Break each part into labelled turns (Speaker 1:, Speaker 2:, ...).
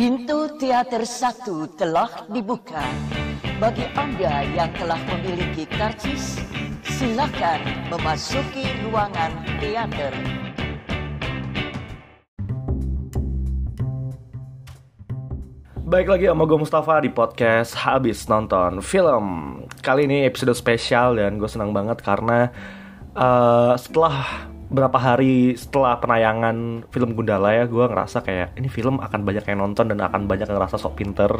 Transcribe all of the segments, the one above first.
Speaker 1: Pintu teater satu telah dibuka. Bagi Anda yang telah memiliki karcis, silakan memasuki ruangan teater.
Speaker 2: Baik lagi sama gue Mustafa di podcast Habis Nonton Film Kali ini episode spesial dan gue senang banget karena uh, Setelah berapa hari setelah penayangan film Gundala ya Gue ngerasa kayak ini film akan banyak yang nonton dan akan banyak ngerasa sok pinter.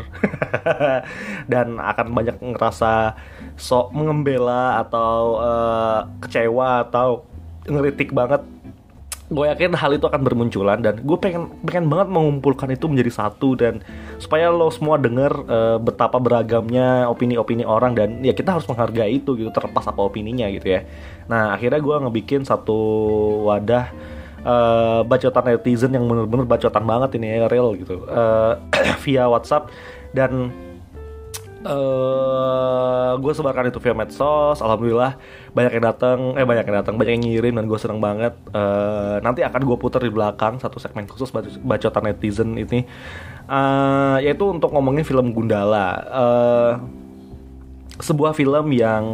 Speaker 2: Dan akan banyak ngerasa sok mengembela atau uh, kecewa atau ngeritik banget gue yakin hal itu akan bermunculan dan gue pengen pengen banget mengumpulkan itu menjadi satu dan supaya lo semua denger uh, betapa beragamnya opini-opini orang dan ya kita harus menghargai itu gitu terlepas apa opininya gitu ya. Nah akhirnya gue ngebikin satu wadah uh, bacotan netizen yang bener-bener bacotan banget ini ya real gitu uh, via WhatsApp dan uh, gue sebarkan itu via medsos alhamdulillah. Banyak yang datang eh banyak yang datang banyak yang ngirim dan gue seneng banget. Uh, nanti akan gue putar di belakang satu segmen khusus bacotan netizen ini. Uh, yaitu untuk ngomongin film Gundala. Uh, sebuah film yang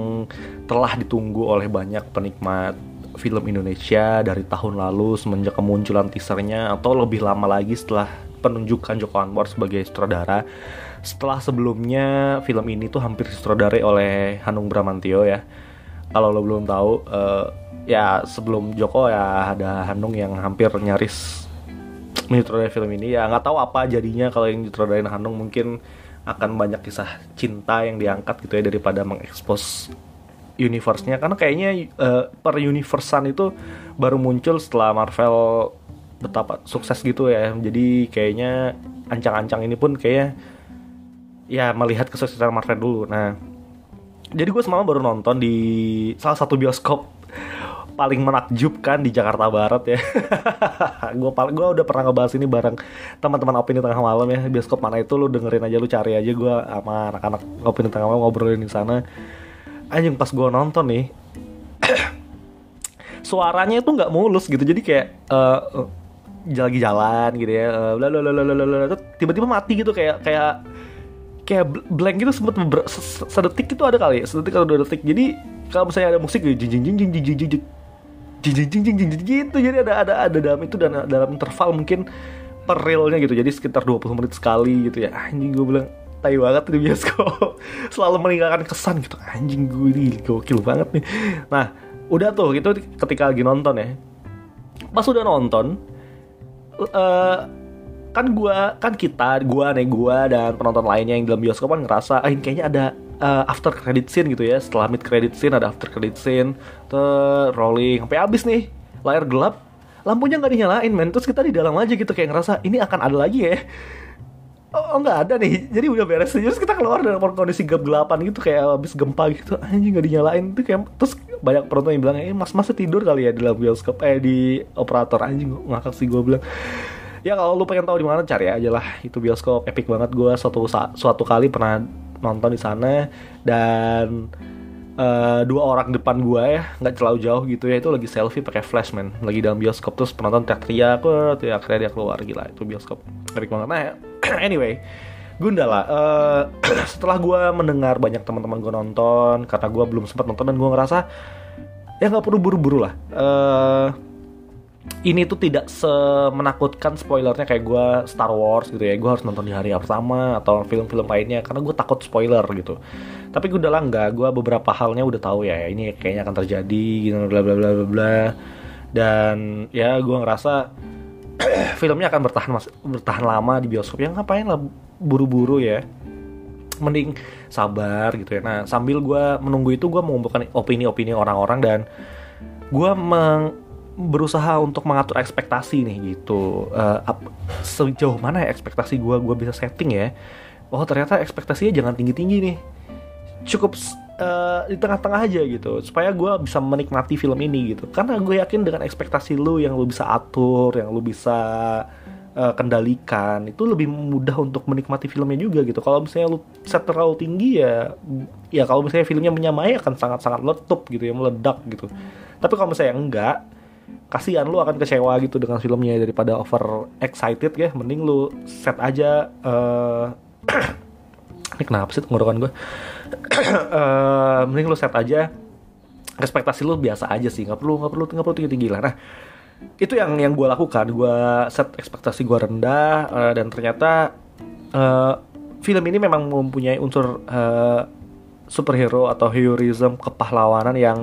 Speaker 2: telah ditunggu oleh banyak penikmat film Indonesia dari tahun lalu semenjak kemunculan teasernya atau lebih lama lagi setelah penunjukan Joko Anwar sebagai sutradara. Setelah sebelumnya film ini tuh hampir disutradarai oleh Hanung Bramantio ya. Kalau lo belum tahu uh, ya sebelum Joko ya ada Hanung yang hampir nyaris menyutradarai film ini. Ya nggak tahu apa jadinya kalau yang ditradarain Hanung mungkin akan banyak kisah cinta yang diangkat gitu ya daripada mengekspos universe-nya. Karena kayaknya uh, per universean itu baru muncul setelah Marvel betapa sukses gitu ya jadi kayaknya ancang-ancang ini pun kayaknya ya melihat kesuksesan Marvel dulu nah jadi gue semalam baru nonton di salah satu bioskop paling menakjubkan di Jakarta Barat ya. gue gue udah pernah ngebahas ini bareng teman-teman opini tengah malam ya. Bioskop mana itu lu dengerin aja lu cari aja gue sama anak-anak opini tengah malam ngobrolin di sana. Anjing pas gue nonton nih suaranya itu nggak mulus gitu. Jadi kayak uh, lagi jalan gitu ya. Uh, tiba-tiba mati gitu kayak kayak kayak blank gitu sempet sedetik itu ada kali sedetik atau dua detik jadi kalau misalnya ada musik jing jing jing jing jing jing jing jing jing jing jing gitu jadi ada ada ada dalam itu dan dalam interval mungkin per gitu jadi sekitar 20 menit sekali gitu ya anjing gue bilang tai banget di bioskop selalu meninggalkan kesan gitu anjing gue ini gokil banget nih nah udah tuh itu ketika lagi nonton ya pas udah nonton uh, kan gua kan kita gua nih gua dan penonton lainnya yang dalam bioskop kan ngerasa ah ini kayaknya ada uh, after credit scene gitu ya. Setelah mid credit scene ada after credit scene ter rolling sampai habis nih layar gelap. Lampunya nggak dinyalain men. Terus kita di dalam aja gitu kayak ngerasa ini akan ada lagi ya oh, oh nggak ada nih. Jadi udah beres terus kita keluar dalam kondisi gelap gelapan gitu kayak habis gempa gitu. Anjing nggak dinyalain. Tuh kayak terus banyak penonton yang bilang eh mas masih tidur kali ya di dalam bioskop. Eh di operator. Anjing ngakak sih gue bilang. Ya kalau lu pengen tahu di mana cari aja lah. Itu bioskop. Epic banget gue suatu suatu kali pernah nonton di sana. Dan uh, dua orang depan gue ya nggak terlalu jauh gitu ya itu lagi selfie pakai flash man lagi dalam bioskop terus penonton teriak-teriak teriak akhirnya dia keluar. Gila itu bioskop. Epic banget. Nah anyway Gundala uh, setelah gue mendengar banyak teman-teman gue nonton karena gue belum sempat nonton dan gue ngerasa ya nggak perlu buru-buru lah. Uh, ini tuh tidak semenakutkan spoilernya kayak gue Star Wars gitu ya. Gue harus nonton di hari pertama atau film-film lainnya karena gue takut spoiler gitu. Tapi gue udah lah nggak. Gue beberapa halnya udah tahu ya ini kayaknya akan terjadi gitu bla bla bla bla bla. Dan ya gue ngerasa filmnya akan bertahan mas bertahan lama di bioskop. Yang ngapain lah buru-buru ya. Mending sabar gitu ya. Nah sambil gue menunggu itu gue mengumpulkan opini-opini orang-orang dan gue meng berusaha untuk mengatur ekspektasi nih gitu. Uh, sejauh mana ya ekspektasi gue gue bisa setting ya? Oh ternyata ekspektasinya jangan tinggi tinggi nih. Cukup uh, di tengah-tengah aja gitu supaya gue bisa menikmati film ini gitu. Karena gue yakin dengan ekspektasi lu yang lu bisa atur yang lu bisa uh, kendalikan itu lebih mudah untuk menikmati filmnya juga gitu. Kalau misalnya lu set terlalu tinggi ya ya kalau misalnya filmnya menyamai akan sangat-sangat letup gitu ya meledak gitu. Tapi kalau misalnya enggak kasihan lu akan kecewa gitu dengan filmnya daripada over excited ya. Mending lu set aja uh, ini kenapa sih tenggorokan gue uh, mending lu set aja. Ekspektasi lu biasa aja sih nggak perlu nggak perlu nggak perlu tinggi tinggi lah. Nah itu yang yang gue lakukan. Gue set ekspektasi gue rendah uh, dan ternyata uh, film ini memang mempunyai unsur uh, superhero atau heroism kepahlawanan yang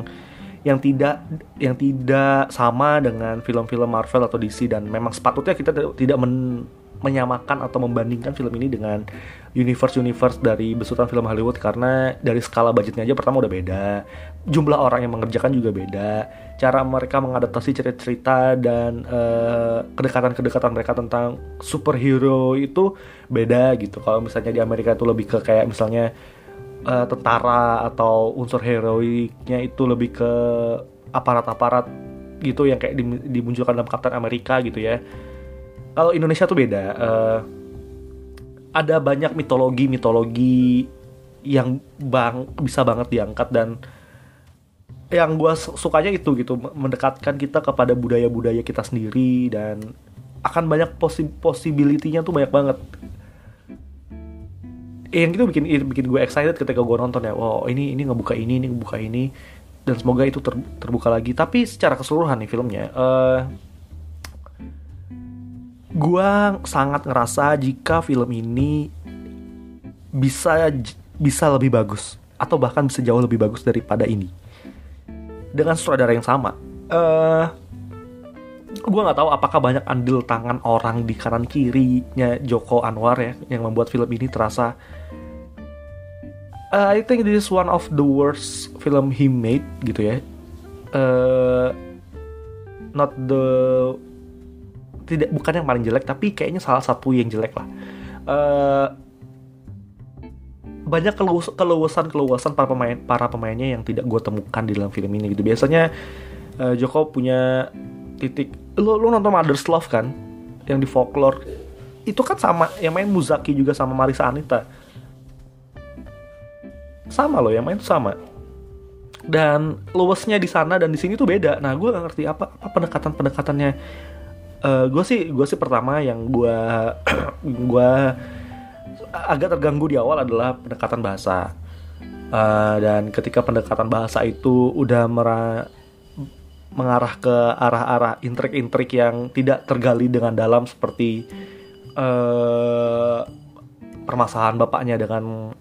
Speaker 2: yang tidak yang tidak sama dengan film-film Marvel atau DC dan memang sepatutnya kita tidak men, menyamakan atau membandingkan film ini dengan universe-universe dari besutan film Hollywood. Karena dari skala budgetnya aja pertama udah beda. Jumlah orang yang mengerjakan juga beda. Cara mereka mengadaptasi cerita-cerita dan kedekatan kedekatan-kedekatan mereka tentang superhero itu beda gitu. Kalau misalnya di Amerika itu lebih ke kayak misalnya uh, tentara atau unsur heroiknya itu lebih ke aparat-aparat gitu yang kayak dimunculkan dalam Captain Amerika gitu ya. Kalau Indonesia tuh beda. Uh, ada banyak mitologi-mitologi yang bang bisa banget diangkat dan yang gue sukanya itu gitu mendekatkan kita kepada budaya-budaya kita sendiri dan akan banyak posi possibility-nya tuh banyak banget yang itu bikin bikin gue excited ketika gue nonton ya wow ini ini ngebuka ini ini ngebuka ini dan semoga itu ter, terbuka lagi. Tapi secara keseluruhan nih filmnya uh, gue sangat ngerasa jika film ini bisa bisa lebih bagus atau bahkan bisa jauh lebih bagus daripada ini. Dengan sutradara yang sama. Uh, gue nggak tahu apakah banyak andil tangan orang di kanan kirinya Joko Anwar ya yang membuat film ini terasa uh, I think this is one of the worst film he made gitu ya. Uh, not the tidak bukan yang paling jelek tapi kayaknya salah satu yang jelek lah. Uh, banyak keluasan keluasan para pemain para pemainnya yang tidak gue temukan di dalam film ini gitu biasanya uh, Joko punya titik lo lo nonton Mother's Love kan yang di folklore itu kan sama yang main Muzaki juga sama Marisa Anita sama loh yang main tuh sama. Dan luasnya di sana dan di sini tuh beda. Nah gue gak ngerti apa apa pendekatan pendekatannya uh, eh, gue sih gue sih pertama yang gue gue agak terganggu di awal adalah pendekatan bahasa. Uh, dan ketika pendekatan bahasa itu udah mera mengarah ke arah-arah intrik-intrik yang tidak tergali dengan dalam seperti uh, permasalahan bapaknya dengan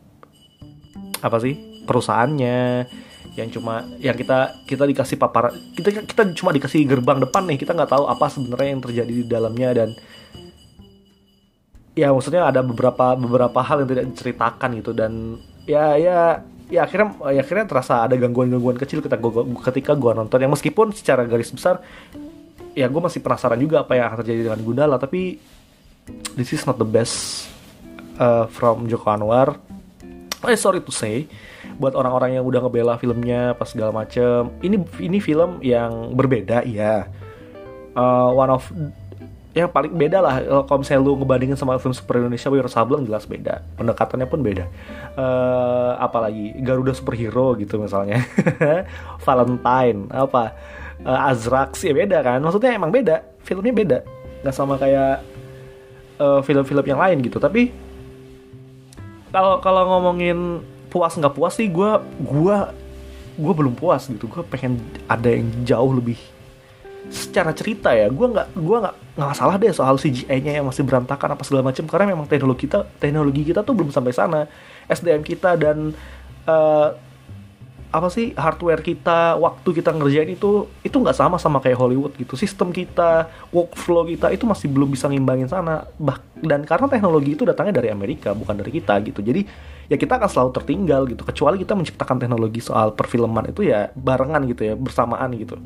Speaker 2: apa sih perusahaannya yang cuma yang kita kita dikasih paparan kita kita cuma dikasih gerbang depan nih kita nggak tahu apa sebenarnya yang terjadi di dalamnya dan ya maksudnya ada beberapa beberapa hal yang tidak diceritakan gitu dan ya ya ya akhirnya ya akhirnya terasa ada gangguan-gangguan kecil ketika gua, ketika gua nonton. Yang meskipun secara garis besar ya gue masih penasaran juga apa yang akan terjadi dengan Gundala tapi this is not the best uh, from Joko Anwar eh sorry to say buat orang-orang yang udah ngebela filmnya pas segala macem ini ini film yang berbeda ya uh, one of yang paling beda lah kalau misalnya lu ngebandingin sama film super Indonesia Wiro Sableng jelas beda pendekatannya pun beda. Uh, apalagi Garuda superhero gitu misalnya. Valentine apa? Uh, Azrax ya beda kan? Maksudnya emang beda filmnya beda. Nggak sama kayak film-film uh, yang lain gitu tapi kalau kalau ngomongin puas nggak puas sih gue gue gue belum puas gitu. Gue pengen ada yang jauh lebih secara cerita ya. Gue nggak gue nggak nggak masalah deh soal CGI-nya yang masih berantakan apa segala macam karena memang teknologi kita teknologi kita tuh belum sampai sana. SDM kita dan uh, apa sih hardware kita waktu kita ngerjain itu itu nggak sama sama kayak Hollywood gitu. Sistem kita workflow kita itu masih belum bisa ngimbangin sana. Bah dan karena teknologi itu datangnya dari Amerika bukan dari kita gitu. Jadi ya kita akan selalu tertinggal gitu. Kecuali kita menciptakan teknologi soal perfilman itu ya barengan gitu ya bersamaan gitu.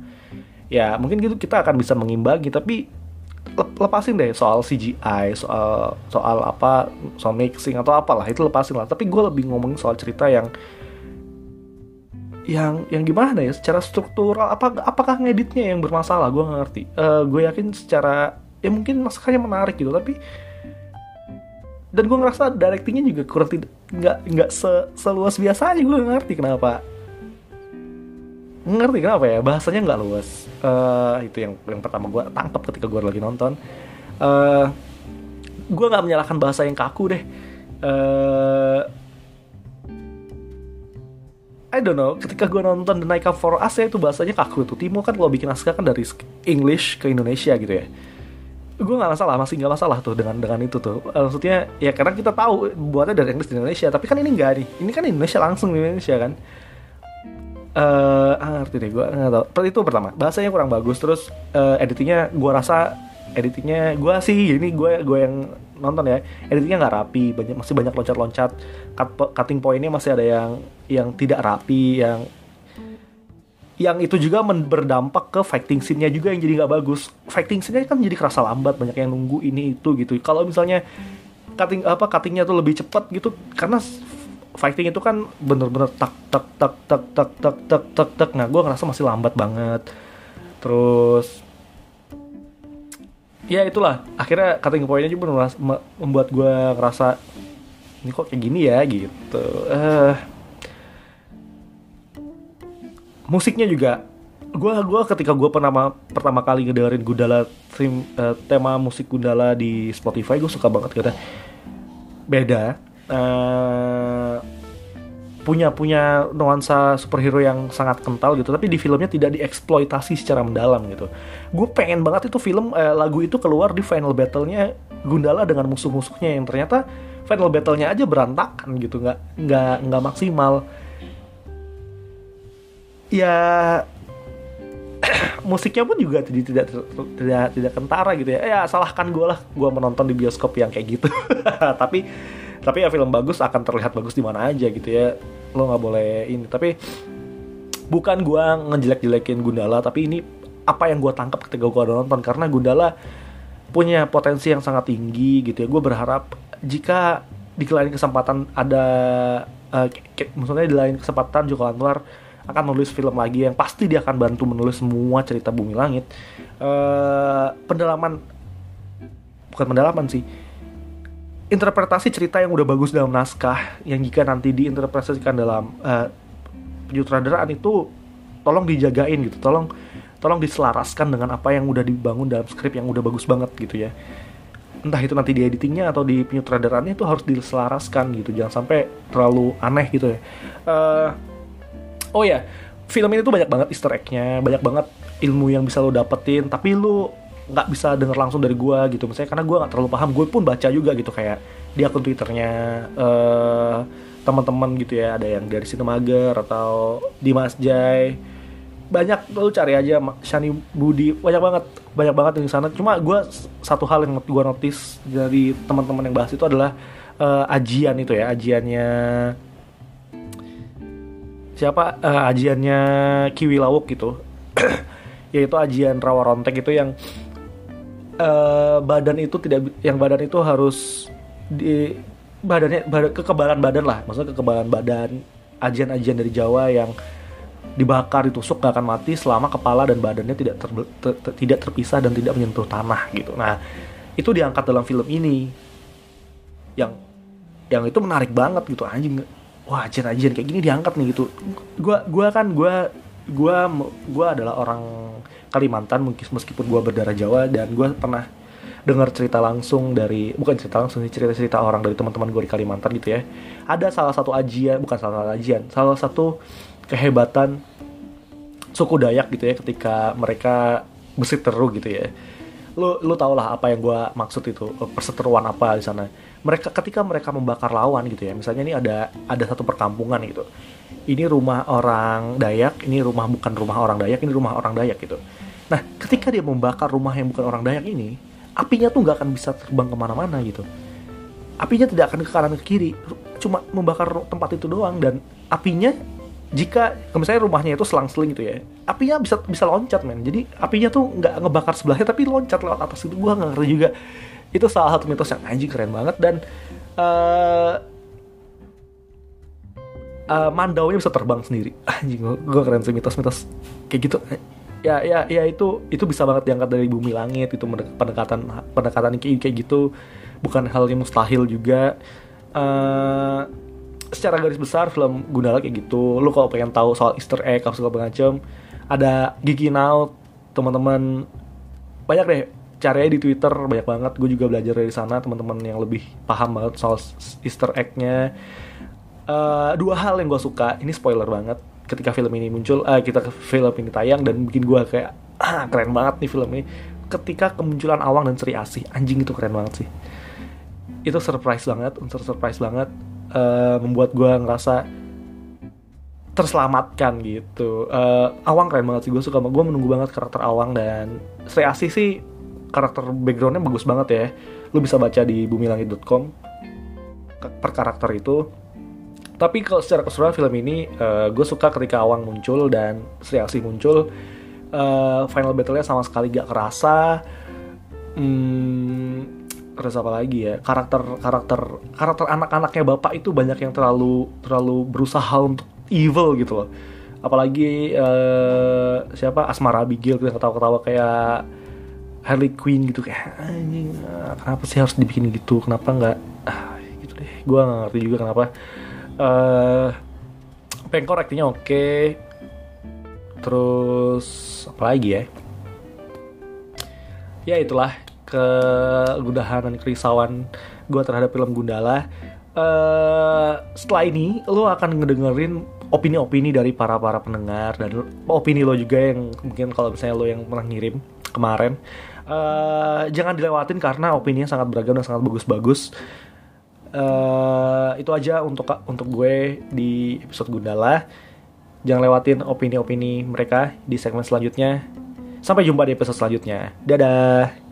Speaker 2: Ya mungkin gitu kita akan bisa mengimbangi tapi lepasin deh soal CGI soal soal apa soal mixing atau apalah itu lepasin lah. Tapi gue lebih ngomongin soal cerita yang yang yang gimana ya secara struktural apa apakah ngeditnya yang bermasalah? Gue nggak ngerti. Uh, gue yakin secara ya mungkin masakannya menarik gitu tapi dan gue ngerasa directingnya juga kurang tidak nggak nggak se seluas biasanya gue ngerti kenapa. Ngerti kenapa ya bahasanya nggak luas. Eh, itu yang yang pertama gue tangkap ketika gue lagi nonton. Eh, gue nggak menyalahkan bahasa yang kaku deh. Eh, I don't know, ketika gue nonton The Night For Us ya itu bahasanya kaku tuh. Timo kan kalau bikin naskah kan dari English ke Indonesia gitu ya. Gue nggak masalah, masih nggak masalah tuh dengan dengan itu tuh. Eh, Maksudnya ya karena kita tahu buatnya dari English di Indonesia, tapi kan ini enggak nih. Ini kan Indonesia langsung di Indonesia kan. Eh, ah, ngerti deh gue nggak tahu. Itu pertama, bahasanya kurang bagus. Terus eh, editingnya gue rasa editingnya gue sih ini gue gue yang nonton ya editingnya nggak rapi banyak masih banyak loncat-loncat Cut- cutting pointnya masih ada yang yang tidak rapi yang yang itu juga berdampak ke fighting scene-nya juga yang jadi nggak bagus. Fighting scene-nya kan jadi kerasa lambat banyak yang nunggu ini itu gitu. Kalau misalnya cutting apa cuttingnya tuh lebih cepat gitu karena fighting itu kan bener-bener tak tak tak tak tak tak tak tak tak. Nah gue ngerasa masih lambat banget. Terus ya itulah. Akhirnya cutting pointnya juga membuat gue ngerasa ini kok kayak gini ya? Gitu. Eh musiknya juga gua gua ketika gua pertama pertama kali ngedengerin Gundala theme, eh, tema musik Gundala di Spotify gue suka banget kata beda eh, punya punya nuansa superhero yang sangat kental gitu tapi di filmnya tidak dieksploitasi secara mendalam gitu. Gue pengen banget itu film eh, lagu itu keluar di final battle-nya Gundala dengan musuh-musuhnya yang ternyata final battle-nya aja berantakan gitu nggak nggak nggak maksimal ya musiknya pun juga tidak tidak tidak tidak kentara gitu ya. Ya salahkan gue lah. Gue menonton di bioskop yang kayak gitu. Tapi tapi ya film bagus akan terlihat bagus di mana aja gitu ya. Lo nggak boleh ini. Tapi bukan gue ngejelek-jelekin Gundala tapi ini apa yang gue tangkap ketika gue nonton. Karena Gundala punya potensi yang sangat tinggi gitu ya. Gue berharap jika di lain kesempatan ada ke- maksudnya di lain kesempatan Joko Anwar akan menulis film lagi yang pasti dia akan bantu menulis semua cerita Bumi Langit. Eh, pendalaman bukan pendalaman sih interpretasi cerita yang udah bagus dalam naskah yang jika nanti diinterpretasikan dalam eh, penyutradaraan itu tolong dijagain gitu tolong tolong diselaraskan dengan apa yang udah dibangun dalam skrip yang udah bagus banget gitu ya. Entah itu nanti di editingnya atau di penyutradaraannya itu harus diselaraskan gitu jangan sampai terlalu aneh gitu ya. Eh, oh ya film ini tuh banyak banget easter egg-nya banyak banget ilmu yang bisa lo dapetin tapi lu nggak bisa denger langsung dari gua gitu. Misalnya karena gua nggak terlalu paham gue pun baca juga gitu kayak di akun twitternya eh teman-teman gitu ya ada yang dari Sinemager atau Dimas Jai. Banyak lu cari aja Shani Budi banyak banget banyak banget di sana. Cuma gua s- satu hal yang gua notice dari teman-teman yang bahas itu adalah eh, ajian itu ya ajiannya siapa eh, ajiannya Kiwi Lawuk gitu. Yaitu ajian rawa rontek itu yang eh, badan itu tidak yang badan itu harus di badannya badan, kekebalan badan lah. Maksudnya kekebalan badan ajian-ajian dari Jawa yang dibakar ditusuk gak akan mati selama kepala dan badannya tidak ter- ter- ter- tidak terpisah dan tidak menyentuh tanah gitu. Nah itu diangkat dalam film ini. Yang yang itu menarik banget gitu. Anjing wah ajian-ajian kayak gini diangkat nih gitu. Gua gua kan gua gua gua adalah orang Kalimantan mungkin meskipun gua berdarah Jawa dan gua pernah dengar cerita langsung dari bukan cerita langsung sih cerita-cerita orang dari teman-teman gue di Kalimantan gitu ya. Ada salah satu ajian bukan salah satu ajian salah satu kehebatan suku Dayak gitu ya ketika mereka berseteru gitu ya lu lu tau lah apa yang gua maksud itu perseteruan apa di sana. Mereka ketika mereka membakar lawan gitu ya misalnya ini ada ada satu perkampungan gitu. Ini rumah orang Dayak ini rumah bukan rumah orang Dayak ini rumah orang Dayak gitu. Nah ketika dia membakar rumah yang bukan orang Dayak ini apinya tuh nggak akan bisa terbang ke mana-mana gitu. Apinya tidak akan ke kanan ke kiri. Cuma membakar tempat itu doang dan apinya jika misalnya rumahnya itu selang-seling gitu ya apinya bisa bisa loncat men. Jadi apinya tuh nggak ngebakar sebelahnya tapi loncat lewat atas itu. Gua nggak ngerti juga. Itu salah satu mitos yang anjing keren banget. Dan eh eh, mandaunya bisa terbang sendiri. Anjing gua keren sih mitos-mitos kayak gitu. Ya ya ya itu itu bisa banget diangkat dari bumi langit itu pendekatan pendekatan kayak kayak gitu. Bukan hal yang mustahil juga. Eh secara garis besar film Gundala kayak gitu. Lu kalau pengen tahu soal Easter egg apa segala macam ada Gigi Now teman-teman banyak deh caranya di Twitter banyak banget. Gue juga belajar dari sana teman-teman yang lebih paham banget soal Easter egg-nya. Uh, dua hal yang gue suka ini spoiler banget ketika film ini muncul uh, kita film ini tayang dan bikin gue kayak ah, keren banget nih film ini. Ketika kemunculan Awang dan Sri Asih anjing itu keren banget sih. Itu surprise banget unsur surprise banget uh, membuat gue ngerasa terselamatkan gitu. Uh, Awang keren banget sih gue suka gue menunggu banget karakter Awang dan Sri Asih sih karakter backgroundnya bagus banget ya. Lu bisa baca di bumilangit.com per karakter itu. Tapi kalau secara keseluruhan film ini uh, gue suka ketika Awang muncul dan Sri Asih muncul. Uh, final battle-nya sama sekali gak kerasa. Hmm, terus apa lagi ya? Karakter karakter karakter anak-anaknya bapak itu banyak yang terlalu terlalu berusaha untuk evil gitu loh. Apalagi uh, siapa? Asmara Abigail yang ketawa-ketawa kayak Harley Quinn gitu. Kayak anjing kenapa sih harus dibikin gitu? Kenapa nggak? Ah, gitu deh. Gue nggak ngerti juga kenapa. Uh, Pengkor aktingnya oke. Okay terus apa lagi ya? Ya itulah kegudahan dan kerisauan gue terhadap film Gundala uh, setelah ini lo akan ngedengerin opini-opini dari para para pendengar dan opini lo juga yang mungkin kalau misalnya lo yang pernah ngirim kemarin uh, jangan dilewatin karena opininya sangat beragam dan sangat bagus-bagus uh, itu aja untuk untuk gue di episode Gundala Jangan lewatin opini-opini mereka di segmen selanjutnya. Sampai jumpa di episode selanjutnya. Dadah!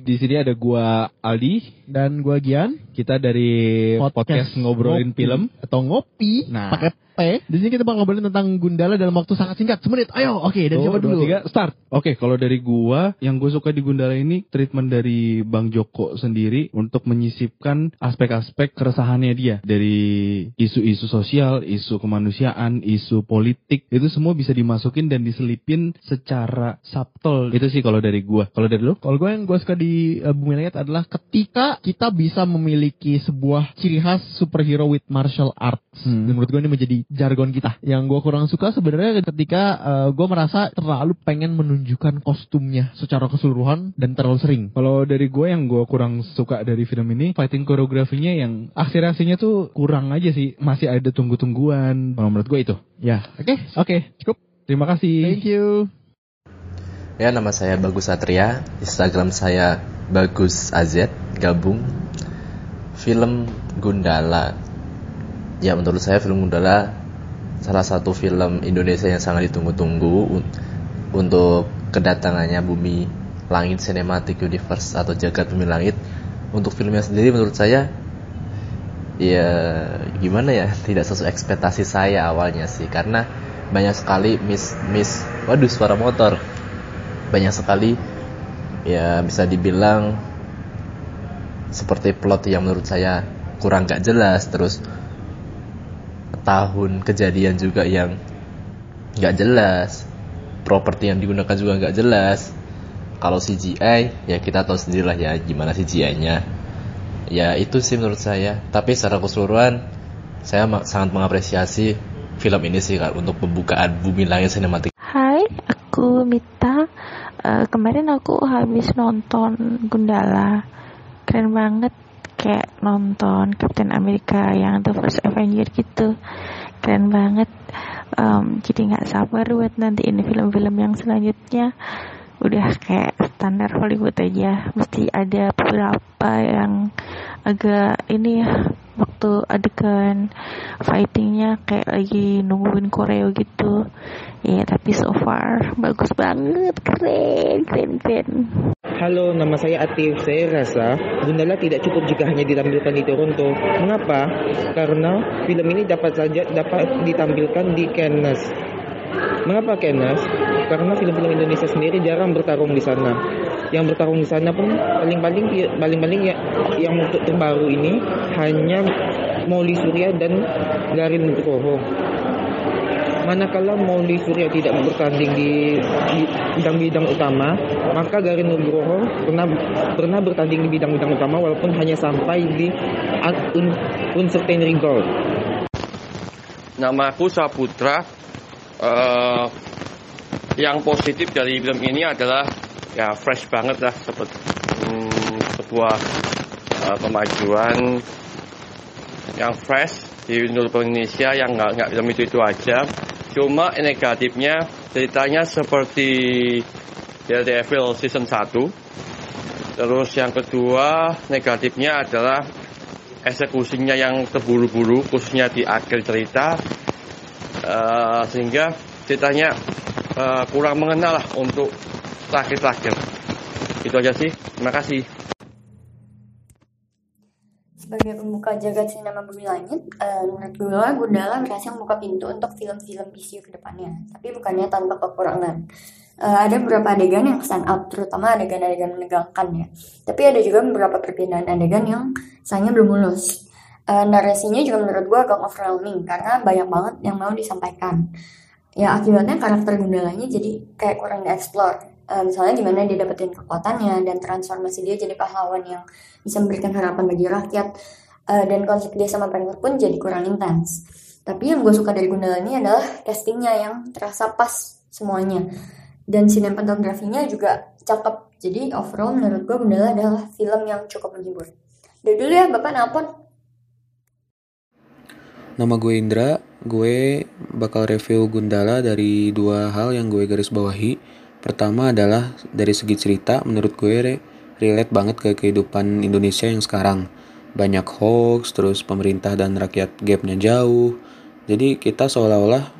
Speaker 3: Di sini ada gua Aldi
Speaker 4: dan gua Gian.
Speaker 3: Kita dari podcast, podcast ngobrolin ngopi. film
Speaker 4: atau ngopi. Nah, pakai P. Di sini kita bakal ngobrolin tentang Gundala dalam waktu sangat singkat, semenit. Ayo, oke, okay, dari oh, siapa dulu? Tiga,
Speaker 3: start. Oke, okay, kalau dari gua, yang gue suka di Gundala ini treatment dari Bang Joko sendiri untuk menyisipkan aspek-aspek keresahannya dia dari isu-isu sosial, isu kemanusiaan, isu politik, itu semua bisa dimasukin dan diselipin secara subtle. Itu sih kalau dari gua. Kalau dari lu?
Speaker 4: Kalau gue yang gue suka di uh, Bumi Langit adalah ketika kita bisa memiliki sebuah ciri khas superhero with martial arts. Hmm. Dan menurut gue ini menjadi jargon kita. Yang gue kurang suka sebenarnya ketika uh, eh, gue merasa terlalu pengen menunjukkan kostumnya secara keseluruhan dan terlalu sering.
Speaker 3: Kalau dari gue yang gue kurang suka dari film ini, fighting koreografinya yang aksi-aksinya tuh kurang aja sih. Masih ada tunggu-tungguan. Kalau menurut gue itu.
Speaker 4: Ya, oke, okay. oke, okay, cukup.
Speaker 3: Terima kasih.
Speaker 4: Thank you.
Speaker 5: Ya, nama saya Bagus Satria. Instagram saya Bagus AZ. Gabung. Film Gundala. Ya, menurut saya film Gundala salah satu film Indonesia yang sangat ditunggu-tunggu untuk kedatangannya Bumi Langit Cinematic Universe atau Jagat Bumi Langit. Untuk filmnya sendiri menurut saya ya gimana ya? Tidak sesuai ekspektasi saya awalnya sih karena banyak sekali miss miss waduh suara motor. Banyak sekali ya bisa dibilang seperti plot yang menurut saya kurang gak jelas. Terus tahun kejadian juga yang nggak jelas. Properti yang digunakan juga nggak jelas. Kalau CGI ya kita tahu sendirilah ya gimana CGI-nya ya itu sih menurut saya. Tapi secara keseluruhan saya sangat mengapresiasi film ini sih kak untuk pembukaan bumi langit sinematik.
Speaker 6: Hai aku Mita. Uh, kemarin aku habis nonton Gundala. Keren banget kayak nonton Captain America yang The First Avenger gitu. Keren banget. Um, jadi nggak sabar buat nanti ini film-film yang selanjutnya. Udah kayak standar Hollywood aja. Mesti ada beberapa yang agak ini ya waktu adegan fightingnya kayak lagi nungguin koreo gitu. Ya tapi so far bagus banget. Keren keren keren
Speaker 7: Halo, nama saya Atif. Saya rasa Gundala tidak cukup jika hanya ditampilkan di Toronto. Mengapa? Karena film ini dapat saja dapat ditampilkan di Cannes. Mengapa Cannes? Karena film-film Indonesia sendiri jarang bertarung di sana. Yang bertarung di sana pun paling-paling paling-paling ya, yang untuk terbaru ini hanya Mauli Surya dan Garin Nugroho manakala Mauli Surya tidak bertanding di bidang-bidang utama, maka Garin Nugroho pernah pernah bertanding di bidang-bidang utama walaupun hanya sampai di un, uncertain goal.
Speaker 8: Nama aku Saputra. Uh, yang positif dari film ini adalah ya fresh banget lah seperti hmm, sebuah uh, kemajuan yang fresh di Indonesia yang nggak nggak film itu itu aja Cuma negatifnya ceritanya seperti Daredevil season 1. Terus yang kedua negatifnya adalah eksekusinya yang terburu-buru khususnya di akhir cerita uh, sehingga ceritanya uh, kurang mengenal lah untuk terakhir-terakhir. Itu aja sih. Terima kasih
Speaker 9: sebagai pembuka jagat sinema bumi langit, uh, menurut gue Gundala berhasil membuka pintu untuk film-film DCU ke depannya, tapi bukannya tanpa kekurangan. Uh, ada beberapa adegan yang stand out, terutama adegan-adegan menegangkan ya. Tapi ada juga beberapa perpindahan adegan yang sayangnya belum mulus. Uh, narasinya juga menurut gue agak overwhelming karena banyak banget yang mau disampaikan. Ya akibatnya karakter Gundalanya jadi kayak kurang dieksplor uh, misalnya gimana dia dapetin kekuatannya dan transformasi dia jadi pahlawan yang bisa memberikan harapan bagi rakyat. Uh, dan konflik dia sama Panther pun jadi kurang intens. Tapi yang gue suka dari Gundala ini adalah castingnya yang terasa pas semuanya. Dan sinematografinya juga cakep. Jadi overall menurut gue Gundala adalah film yang cukup menghibur. Udah dulu ya Bapak nelpon.
Speaker 10: Nama gue Indra, gue bakal review Gundala dari dua hal yang gue garis bawahi. Pertama adalah dari segi cerita menurut gue relate banget ke kehidupan Indonesia yang sekarang. Banyak hoax, terus pemerintah dan rakyat gapnya jauh. Jadi kita seolah-olah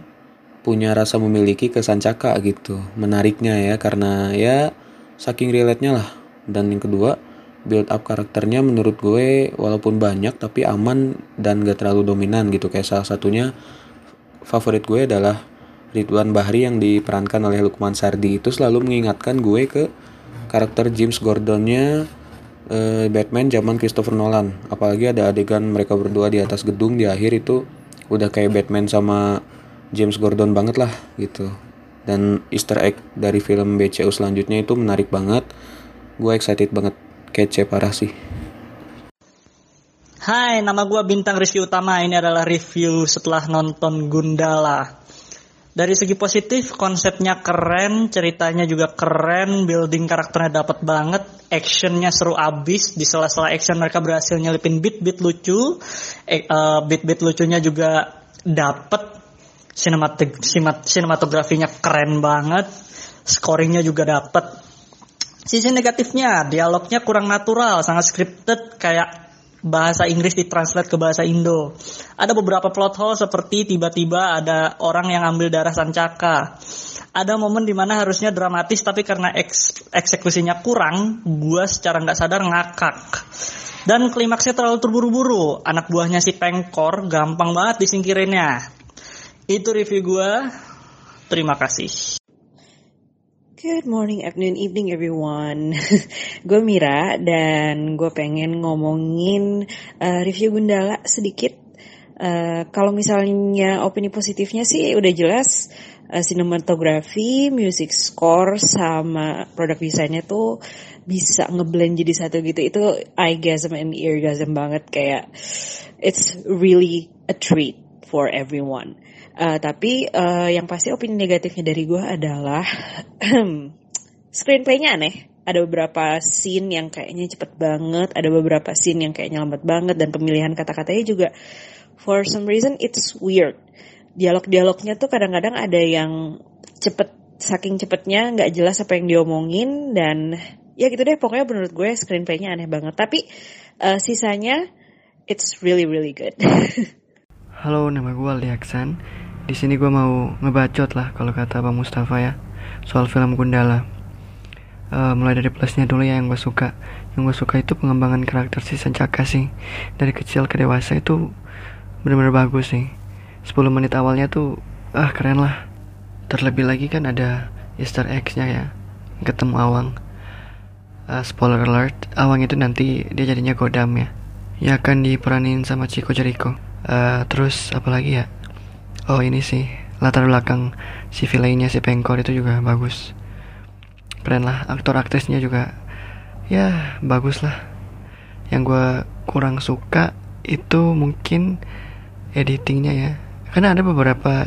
Speaker 10: punya rasa memiliki kesan caka gitu. Menariknya ya karena ya saking relate-nya lah. Dan yang kedua, build up karakternya menurut gue walaupun banyak tapi aman dan gak terlalu dominan gitu. Kayak salah satunya favorit gue adalah Ridwan Bahri yang diperankan oleh Lukman Sardi itu selalu mengingatkan gue ke karakter James Gordonnya uh, Batman zaman Christopher Nolan apalagi ada adegan mereka berdua di atas gedung di akhir itu udah kayak Batman sama James Gordon banget lah gitu dan Easter egg dari film BCU selanjutnya itu menarik banget gue excited banget kece parah sih
Speaker 11: Hai, nama gue Bintang Rizky Utama. Ini adalah review setelah nonton Gundala. Dari segi positif, konsepnya keren, ceritanya juga keren, building karakternya dapat banget, actionnya seru abis, di sela-sela action mereka berhasil nyelipin beat-beat lucu, eh, uh, beat-beat lucunya juga dapet, sinematografinya keren banget, scoringnya juga dapet. Sisi negatifnya, dialognya kurang natural, sangat scripted, kayak bahasa Inggris ditranslate ke bahasa Indo. Ada beberapa plot hole seperti tiba-tiba ada orang yang ambil darah Sancaka. Ada momen di mana harusnya dramatis tapi karena eks eksekusinya kurang, gue secara nggak sadar ngakak. Dan klimaksnya terlalu terburu-buru. Anak buahnya si Pengkor gampang banget disingkirinnya. Itu review gue. Terima kasih.
Speaker 12: Good morning, afternoon, evening everyone. gue Mira dan gue pengen ngomongin uh, review Gundala sedikit. Uh, kalau misalnya opini positifnya sih udah jelas uh, sinematografi, music score sama produk desainnya tuh bisa ngeblend jadi satu gitu. Itu eyegasm and eargasm banget kayak it's really a treat for everyone. Uh, tapi uh, yang pasti opini negatifnya dari gue adalah screenplaynya aneh. Ada beberapa scene yang kayaknya cepet banget, ada beberapa scene yang kayaknya lambat banget, dan pemilihan kata-katanya juga for some reason it's weird. Dialog-dialognya tuh kadang-kadang ada yang cepet, saking cepetnya nggak jelas apa yang diomongin, dan ya gitu deh pokoknya menurut gue screenplaynya aneh banget. Tapi uh, sisanya it's really really good.
Speaker 13: Halo, nama gue Ali Aksan. Di sini gue mau ngebacot lah kalau kata Bang Mustafa ya soal film Gundala. Uh, mulai dari plusnya dulu ya yang gue suka. Yang gue suka itu pengembangan karakter si Sancaka sih. Dari kecil ke dewasa itu benar-benar bagus sih. 10 menit awalnya tuh ah keren lah. Terlebih lagi kan ada Easter eggs-nya ya. Ketemu Awang. Uh, spoiler alert, Awang itu nanti dia jadinya Godam ya. Ya akan diperanin sama Chico Jericho. Uh, terus apalagi ya? Oh ini sih. Latar belakang si villainnya si Pengkor itu juga bagus. Keren lah aktor aktrisnya juga. Ya bagus lah. Yang gue kurang suka itu mungkin editingnya ya. Karena ada beberapa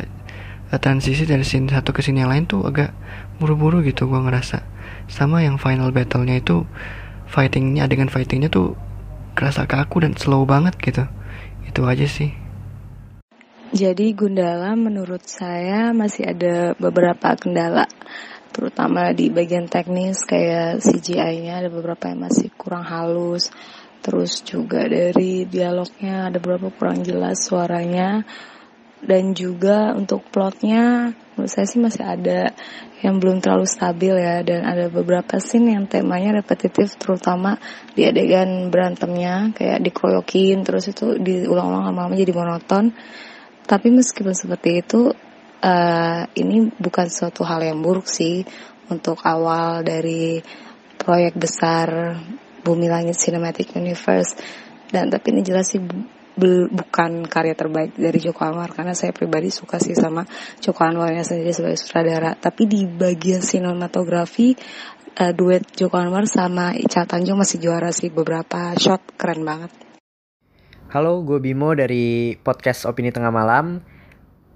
Speaker 13: uh, transisi dari scene satu ke scene yang lain tuh agak buru-buru gitu gue ngerasa. Sama yang final battlenya itu fightingnya dengan fightingnya tuh kerasa kaku dan slow banget gitu. Itu aja sih
Speaker 14: jadi Gundala menurut saya masih ada beberapa kendala terutama di bagian teknis kayak CGI-nya ada beberapa yang masih kurang halus. Terus juga dari dialognya ada beberapa kurang jelas suaranya. Dan juga untuk plotnya menurut saya sih masih ada yang belum terlalu stabil ya. Dan ada beberapa scene yang temanya repetitif terutama di adegan berantemnya kayak dikeroyokin terus itu diulang-ulang lama-lama jadi monoton tapi meskipun seperti itu uh, ini bukan suatu hal yang buruk sih untuk awal dari proyek besar Bumi Langit Cinematic Universe. Dan tapi ini jelas sih bukan karya terbaik dari Joko Anwar karena saya pribadi suka sih sama Joko Anwarnya sendiri sebagai sutradara. Tapi di bagian sinematografi uh, duet Joko Anwar sama Ica Tanjung masih juara sih. Beberapa shot keren banget
Speaker 15: Halo, gue Bimo dari podcast Opini Tengah Malam.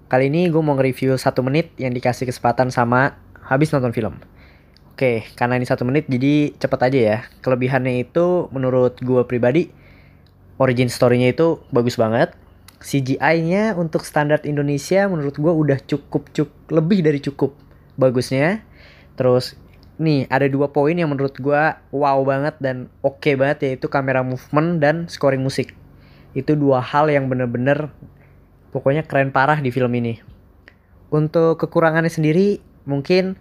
Speaker 15: Kali ini gue mau nge-review satu menit yang dikasih kesempatan sama habis nonton film. Oke, karena ini satu menit jadi cepet aja ya. Kelebihannya itu menurut gue pribadi, origin story-nya itu bagus banget. CGI-nya untuk standar Indonesia menurut gue udah cukup cukup lebih dari cukup bagusnya. Terus nih ada dua poin yang menurut gue wow banget dan oke okay banget yaitu kamera movement dan scoring musik. Itu dua hal yang bener-bener Pokoknya keren parah di film ini. Untuk kekurangannya sendiri mungkin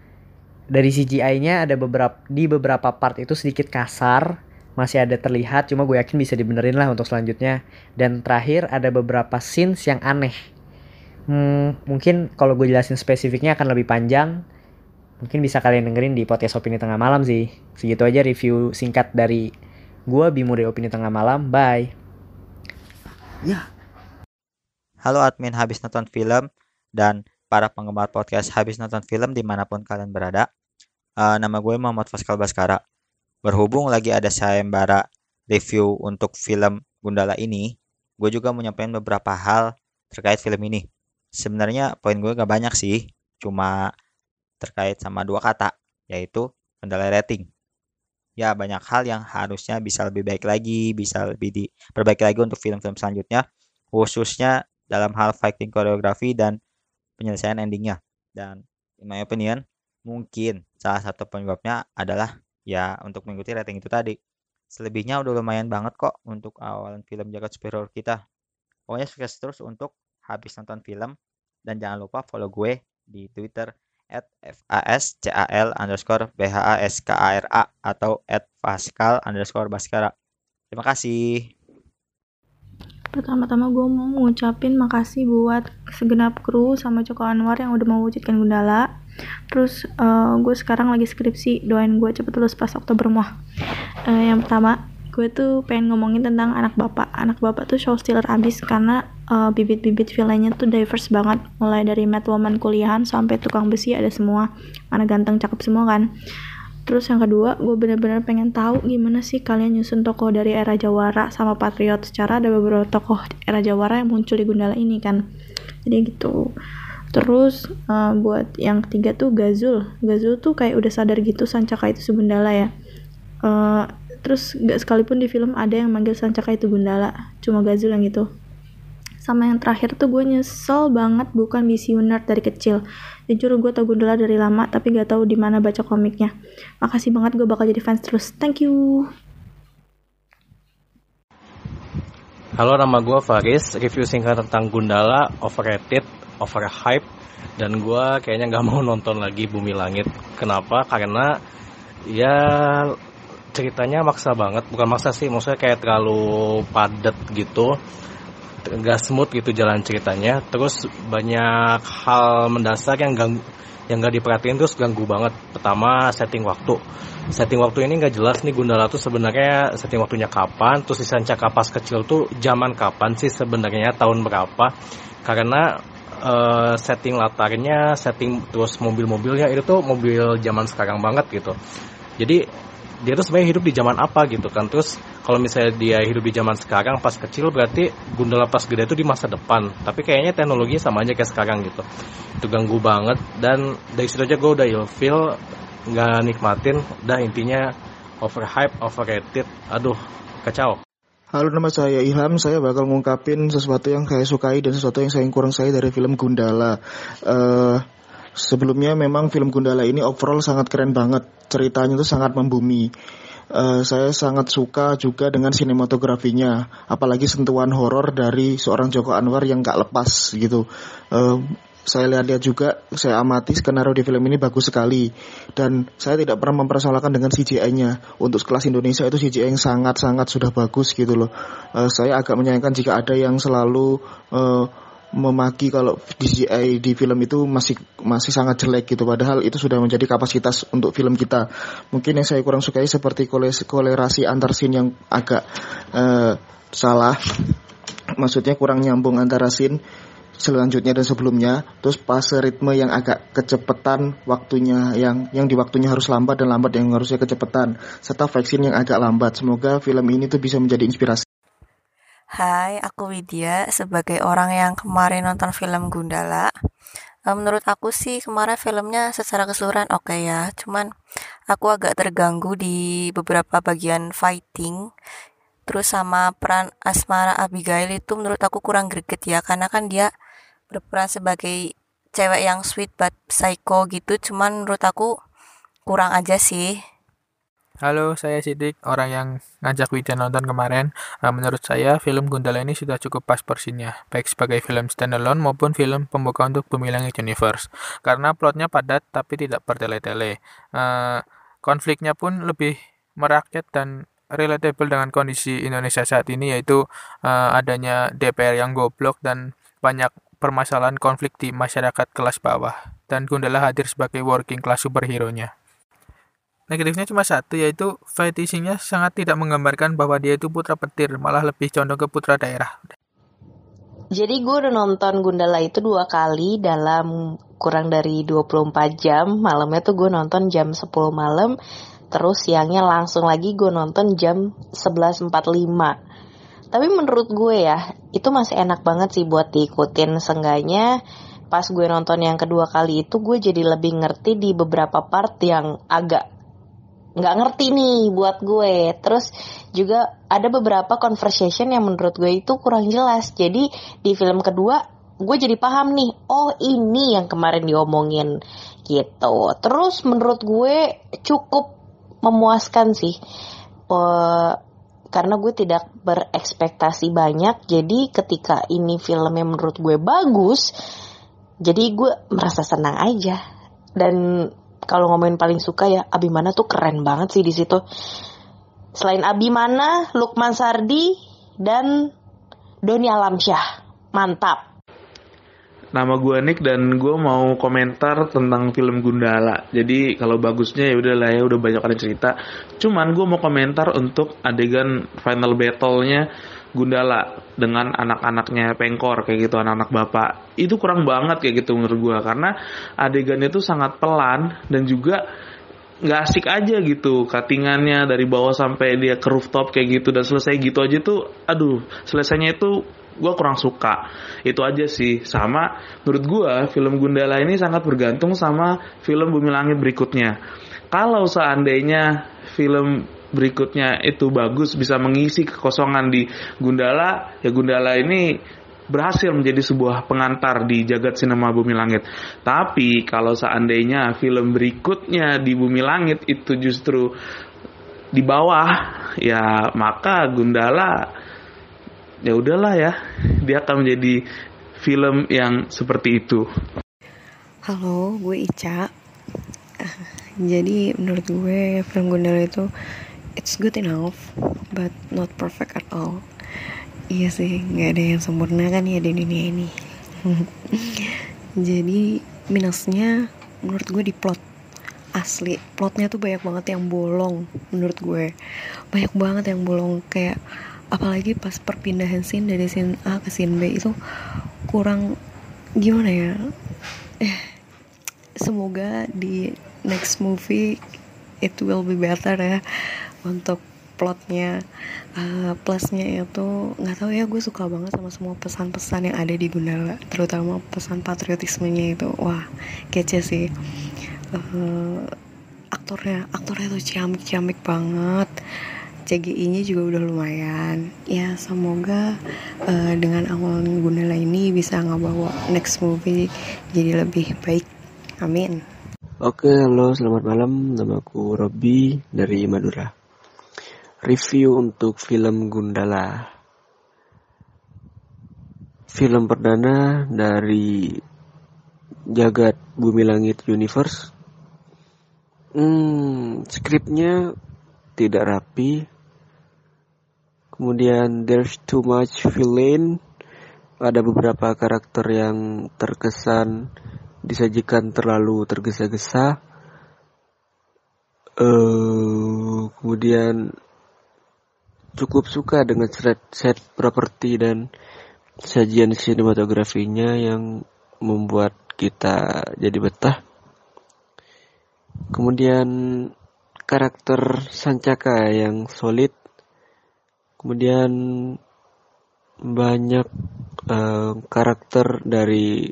Speaker 15: dari CGI-nya ada beberapa di beberapa part itu sedikit kasar, masih ada terlihat cuma gue yakin bisa dibenerin lah untuk selanjutnya. Dan terakhir ada beberapa scenes yang aneh. Hmm, mungkin kalau gue jelasin spesifiknya akan lebih panjang. Mungkin bisa kalian dengerin di podcast Opini Tengah Malam sih. Segitu aja review singkat dari gue Bimo dari Opini Tengah Malam. Bye.
Speaker 16: Ya. Halo admin habis nonton film dan para penggemar podcast habis nonton film di mana pun kalian berada. Uh, nama gue Muhammad Faskal Baskara. Berhubung lagi ada sayembara review untuk film Gundala ini, gue juga menyampaikan beberapa hal terkait film ini. Sebenarnya poin gue gak banyak sih, cuma terkait sama dua kata, yaitu kendala rating. Ya banyak hal yang harusnya bisa lebih baik lagi, bisa lebih diperbaiki lagi untuk film-film selanjutnya, khususnya dalam hal fighting koreografi dan penyelesaian endingnya. Dan in my opinion, mungkin salah satu penyebabnya adalah ya untuk mengikuti rating itu tadi. Selebihnya udah lumayan banget kok untuk awalan film jagat superhero kita. Pokoknya sukses terus untuk habis nonton film. Dan jangan lupa follow gue di Twitter at fascal underscore bhaskara atau at faskal underscore baskara. Terima kasih.
Speaker 17: Pertama-tama gue mau ngucapin makasih buat segenap kru sama Joko Anwar yang udah mewujudkan Gundala. Terus uh, gue sekarang lagi skripsi, doain gue cepet lulus pas Oktober muah. Uh, yang pertama, gue tuh pengen ngomongin tentang anak bapak. Anak bapak tuh show stealer abis karena uh, bibit-bibit villainnya tuh diverse banget. Mulai dari mad woman kuliahan sampai tukang besi ada semua. Mana ganteng cakep semua kan. Terus yang kedua, gue bener-bener pengen tahu gimana sih kalian nyusun tokoh dari era Jawara sama Patriot. Secara ada beberapa tokoh era Jawara yang muncul di Gundala ini kan. Jadi gitu. Terus uh, buat yang ketiga tuh Gazul. Gazul tuh kayak udah sadar gitu Sancaka itu Gundala ya. Uh, terus gak sekalipun di film ada yang manggil Sancaka itu Gundala. Cuma Gazul yang gitu sama yang terakhir tuh gue nyesel banget bukan visioner dari kecil jujur gue tau Gundala dari lama tapi gak tahu di mana baca komiknya makasih banget gue bakal jadi fans terus thank you
Speaker 18: Halo nama gue Faris, review singkat tentang Gundala, overrated, overhype, dan gue kayaknya gak mau nonton lagi Bumi Langit. Kenapa? Karena ya ceritanya maksa banget. Bukan maksa sih maksudnya kayak terlalu padat gitu. Gak smooth gitu jalan ceritanya. Terus banyak hal mendasar yang ganggu yang gak diperhatiin terus ganggu banget. Pertama setting waktu. Setting waktu ini gak jelas nih Gundala tuh sebenarnya setting waktunya kapan terus si Sanca Kapas kecil tuh zaman kapan sih sebenarnya tahun berapa. Karena uh, setting latarnya setting terus mobil-mobilnya itu tuh mobil zaman sekarang banget gitu. Jadi dia tuh sebenarnya hidup di zaman apa gitu kan. Terus kalau misalnya dia hidup di zaman sekarang pas kecil berarti Gundala pas gede itu di masa depan. Tapi kayaknya teknologinya sama aja kayak sekarang gitu. Itu ganggu banget. Dan dari situ aja gue udah ilfeel nggak nikmatin. Udah intinya overhype overrated. Aduh kacau.
Speaker 19: Halo nama saya Ilham, saya bakal ngungkapin sesuatu yang saya sukai dan sesuatu yang saya kurang saya dari film Gundala. Uh, sebelumnya memang film Gundala ini overall sangat keren banget, ceritanya itu sangat membumi. Uh, saya sangat suka juga dengan sinematografinya, apalagi sentuhan horor dari seorang Joko Anwar yang gak lepas gitu. Uh, saya lihat-lihat juga, saya amati skenario di film ini bagus sekali. Dan saya tidak pernah mempersoalkan dengan CGI-nya. Untuk kelas Indonesia itu CGI yang sangat-sangat sudah bagus gitu loh. Uh, saya agak menyayangkan jika ada yang selalu uh, memaki kalau CGI di film itu masih masih sangat jelek gitu. Padahal itu sudah menjadi kapasitas untuk film kita. Mungkin yang saya kurang sukai seperti kolerasi antar scene yang agak uh, salah. Maksudnya kurang nyambung antara scene selanjutnya dan sebelumnya. Terus pas ritme yang agak kecepatan waktunya yang yang di waktunya harus lambat dan lambat yang harusnya kecepatan serta vaksin yang agak lambat. Semoga film ini tuh bisa menjadi inspirasi
Speaker 20: Hai, aku Widya sebagai orang yang kemarin nonton film Gundala. Eh, menurut aku sih kemarin filmnya secara keseluruhan oke okay ya, cuman aku agak terganggu di beberapa bagian fighting. Terus sama peran Asmara Abigail itu menurut aku kurang greget ya, karena kan dia berperan sebagai cewek yang sweet but psycho gitu cuman menurut aku kurang aja sih
Speaker 21: Halo, saya Sidik, orang yang ngajak Widya nonton kemarin. Nah, menurut saya, film Gundala ini sudah cukup pas porsinya, baik sebagai film standalone maupun film pembuka untuk Bumi Langit Universe. Karena plotnya padat tapi tidak bertele-tele. Uh, konfliknya pun lebih merakyat dan relatable dengan kondisi Indonesia saat ini, yaitu uh, adanya DPR yang goblok dan banyak permasalahan konflik di masyarakat kelas bawah, dan Gundala hadir sebagai working class superhero-nya. Negatifnya cuma satu, yaitu fetishingnya sangat tidak menggambarkan bahwa dia itu putra petir, malah lebih condong ke putra daerah.
Speaker 22: Jadi gue udah nonton Gundala itu dua kali dalam kurang dari 24 jam. Malamnya tuh gue nonton jam 10 malam, terus siangnya langsung lagi gue nonton jam 11.45 tapi menurut gue ya itu masih enak banget sih buat diikutin sengganya pas gue nonton yang kedua kali itu gue jadi lebih ngerti di beberapa part yang agak nggak ngerti nih buat gue. Terus juga ada beberapa conversation yang menurut gue itu kurang jelas. Jadi di film kedua gue jadi paham nih oh ini yang kemarin diomongin gitu. Terus menurut gue cukup memuaskan sih uh, karena gue tidak berekspektasi banyak. Jadi ketika ini filmnya menurut gue bagus jadi gue merasa senang aja. Dan kalau ngomongin paling suka ya Abimana tuh keren banget sih di situ selain Abimana Lukman Sardi dan Doni Alamsyah mantap
Speaker 23: Nama gue Nick dan gue mau komentar tentang film Gundala. Jadi kalau bagusnya ya udah lah ya udah banyak ada cerita. Cuman gue mau komentar untuk adegan final battle-nya Gundala dengan anak-anaknya Pengkor kayak gitu anak-anak bapak. Itu kurang banget kayak gitu menurut gue karena adegannya itu sangat pelan dan juga nggak asik aja gitu. Cuttingannya dari bawah sampai dia ke rooftop kayak gitu dan selesai gitu aja tuh aduh selesainya itu gue kurang suka. Itu aja sih. Sama menurut gue film Gundala ini sangat bergantung sama film Bumi Langit berikutnya. Kalau seandainya film berikutnya itu bagus bisa mengisi kekosongan di Gundala ya Gundala ini berhasil menjadi sebuah pengantar di jagat sinema Bumi Langit. Tapi kalau seandainya film berikutnya di Bumi Langit itu justru di bawah, ya maka Gundala ya udahlah ya dia akan menjadi film yang seperti itu
Speaker 24: halo gue Ica jadi menurut gue film Gundala itu it's good enough but not perfect at all. Iya sih nggak ada yang sempurna kan ya di dunia ini. Jadi minusnya menurut gue di plot asli. Plotnya tuh banyak banget yang bolong menurut gue. Banyak banget yang bolong kayak apalagi pas perpindahan scene dari scene A ke scene B itu kurang gimana ya? Eh semoga di next movie it will be better ya untuk plotnya uh, plusnya itu nggak tahu ya gue suka banget sama semua pesan-pesan yang ada di Gundala terutama pesan patriotismenya itu. Wah kece sih. Uh, aktornya aktornya tuh ciamik-ciamik banget. CGI-nya juga udah lumayan. Ya semoga uh, dengan awal Gundala ini bisa ngebawa next movie jadi lebih baik. Amin.
Speaker 13: Oke, halo, selamat malam. Namaku Robby dari Madura. Review untuk film Gundala. Film perdana dari Jagat Bumi Langit Universe. Hmm, skripnya tidak rapi. Kemudian there's too much villain. Ada beberapa karakter yang terkesan disajikan terlalu tergesa-gesa. Uh, kemudian cukup suka dengan set, set properti dan sajian sinematografinya yang membuat kita jadi betah. Kemudian karakter Sancaka yang solid. Kemudian banyak uh, karakter dari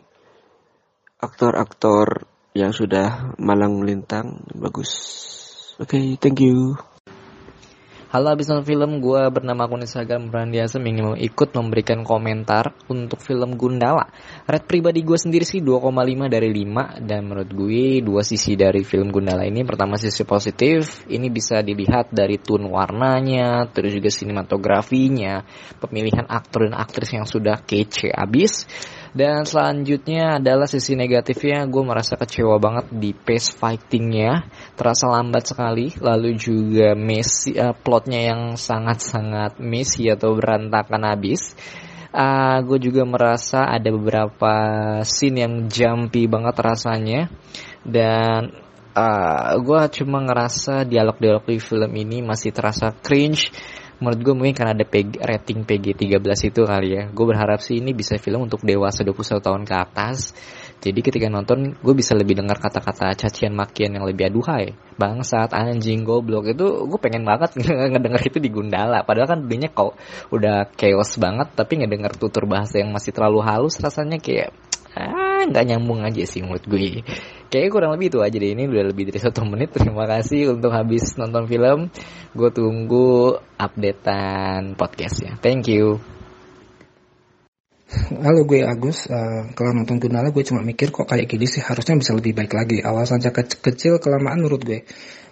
Speaker 13: aktor-aktor yang sudah malang melintang bagus. Oke, okay, thank you.
Speaker 15: Halo abis nonton film, gue bernama akun Instagram Brandiasa ingin ikut memberikan komentar untuk film Gundala. Red pribadi gue sendiri sih 2,5 dari 5 dan menurut gue dua sisi dari film Gundala ini. Pertama sisi positif, ini bisa dilihat dari tone warnanya, terus juga sinematografinya, pemilihan aktor dan aktris yang sudah kece abis. Dan selanjutnya adalah sisi negatifnya gue merasa kecewa banget di pace fightingnya. Terasa lambat sekali lalu juga messy uh, plotnya yang sangat-sangat messy atau berantakan habis. Uh, gue juga merasa ada beberapa scene yang jumpy banget rasanya. Dan uh, gue cuma ngerasa dialog-dialog di film ini masih terasa cringe menurut gue mungkin karena ada PG, rating PG 13 itu kali ya. Gue berharap sih ini bisa film untuk dewasa 21 tahun ke atas. Jadi ketika nonton gue bisa lebih dengar kata-kata cacian makian yang lebih aduhai. Bangsat anjing goblok. Itu gue pengen banget ngedenger itu di Gundala. Padahal kan dunia kok udah chaos banget tapi ngedenger tutur bahasa yang masih terlalu halus rasanya kayak ah nggak nyambung aja sih menurut gue. Kayaknya kurang lebih itu aja deh. Ini udah lebih dari satu menit. Terima kasih untuk habis nonton film. Gue tunggu updatean podcastnya. Thank you.
Speaker 25: Halo gue Agus, uh, kalau nonton Gundala gue cuma mikir kok kayak gini sih. Harusnya bisa lebih baik lagi. Awal saja ke kecil kelamaan menurut gue.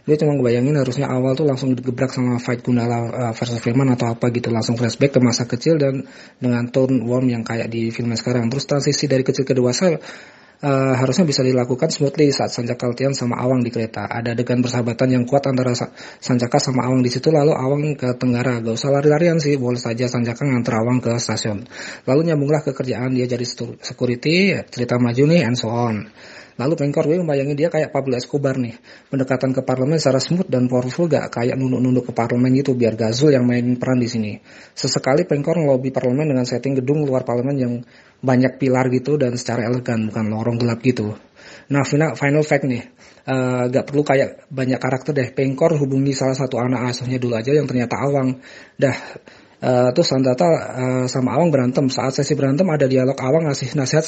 Speaker 25: Gue cuma bayangin harusnya awal tuh langsung digebrak sama fight Gundala uh, versus Firman atau apa gitu. Langsung flashback ke masa kecil dan dengan tone warm yang kayak di filmnya sekarang. Terus transisi dari kecil ke dewasa uh, harusnya bisa dilakukan smoothly saat Sanjaka latihan sama Awang di kereta. Ada adegan persahabatan yang kuat antara Sanjaka sama Awang di situ lalu Awang ke Tenggara. Gak usah lari-larian sih, boleh saja Sanjaka nganter Awang ke stasiun. Lalu nyambunglah ke kerjaan dia jadi security, cerita maju nih and so on. Lalu Pengkor gue membayangin dia kayak Pablo Escobar nih. Pendekatan ke parlemen secara smooth dan powerful gak kayak nunduk-nunduk ke parlemen gitu biar Gazul yang main peran di sini. Sesekali Pengkor ngelobi parlemen dengan setting gedung luar parlemen yang banyak pilar gitu dan secara elegan bukan lorong gelap gitu. Nah final, final fact nih, uh, gak perlu kayak banyak karakter deh. Pengkor hubungi salah satu anak asuhnya dulu aja yang ternyata awang. Dah Uh, terus Sandata uh, sama Awang berantem. Saat sesi berantem ada dialog Awang ngasih nasihat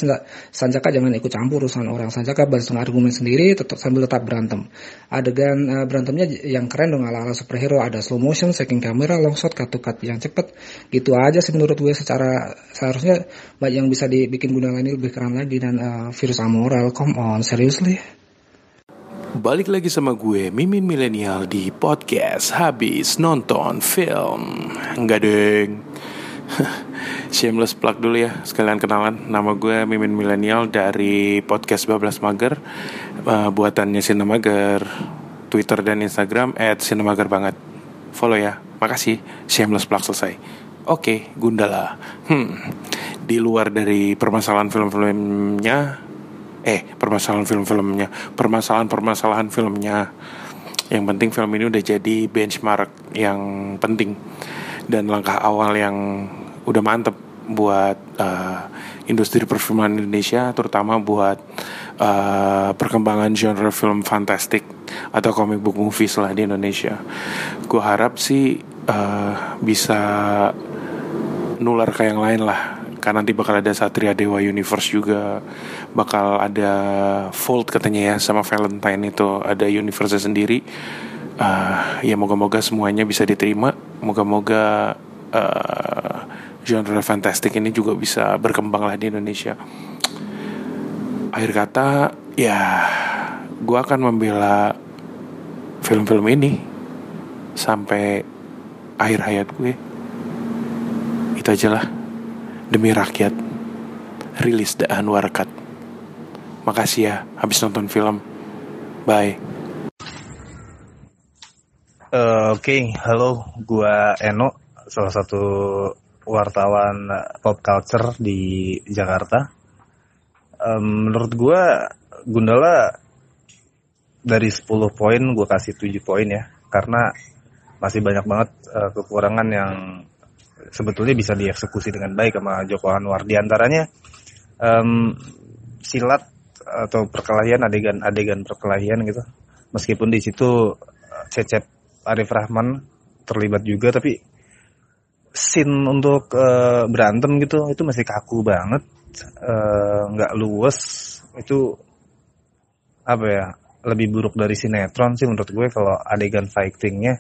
Speaker 25: Sanjaka jangan ikut campur urusan orang. Sanjaka dengan argumen sendiri tetap sambil tetap berantem. Adegan uh, berantemnya yang keren dong ala-ala superhero. Ada slow motion, shaking kamera, long shot, cut cut yang cepet. Gitu aja sih menurut gue secara seharusnya yang bisa dibikin guna ini lebih keren lagi dan uh, virus amoral. Come on, seriously.
Speaker 26: Balik lagi sama gue, Mimin Milenial di podcast Habis Nonton Film. Enggak deng. Shameless plug dulu ya sekalian kenalan. Nama gue Mimin Milenial dari podcast Bablas Mager. Uh, buatannya Sinemager. Twitter dan Instagram at Sinemager banget. Follow ya. Makasih. Shameless plug selesai. Oke Gundala. Hmm. Di luar dari permasalahan film-filmnya eh permasalahan film-filmnya permasalahan-permasalahan filmnya yang penting film ini udah jadi benchmark yang penting dan langkah awal yang udah mantep buat uh, industri perfilman Indonesia terutama buat uh, perkembangan genre film fantastik atau comic book movies lah di Indonesia. Gue harap sih uh, bisa nular ke yang lain lah. Karena nanti bakal ada Satria Dewa Universe juga Bakal ada Fold katanya ya Sama Valentine itu Ada universe sendiri uh, Ya moga-moga semuanya bisa diterima Moga-moga uh, genre fantastik ini juga bisa berkembang lah di Indonesia. Akhir kata, ya gue akan membela film-film ini sampai akhir hayat gue. Itu aja lah. Demi rakyat. Rilis The Anwar Cut. Makasih ya habis nonton film. Bye.
Speaker 27: Uh, Oke, okay. halo, gua Eno, salah satu wartawan pop culture di Jakarta. Um, menurut gue Gundala dari 10 poin gue kasih 7 poin ya karena masih banyak banget uh, kekurangan yang sebetulnya bisa dieksekusi dengan baik sama Joko Anwar di antaranya um, silat atau perkelahian adegan-adegan perkelahian gitu. Meskipun di situ Cecep Arif Rahman terlibat juga tapi scene untuk uh, berantem gitu itu masih kaku banget. Nggak uh, luwes. Itu apa ya lebih buruk dari sinetron sih menurut gue kalau adegan fightingnya.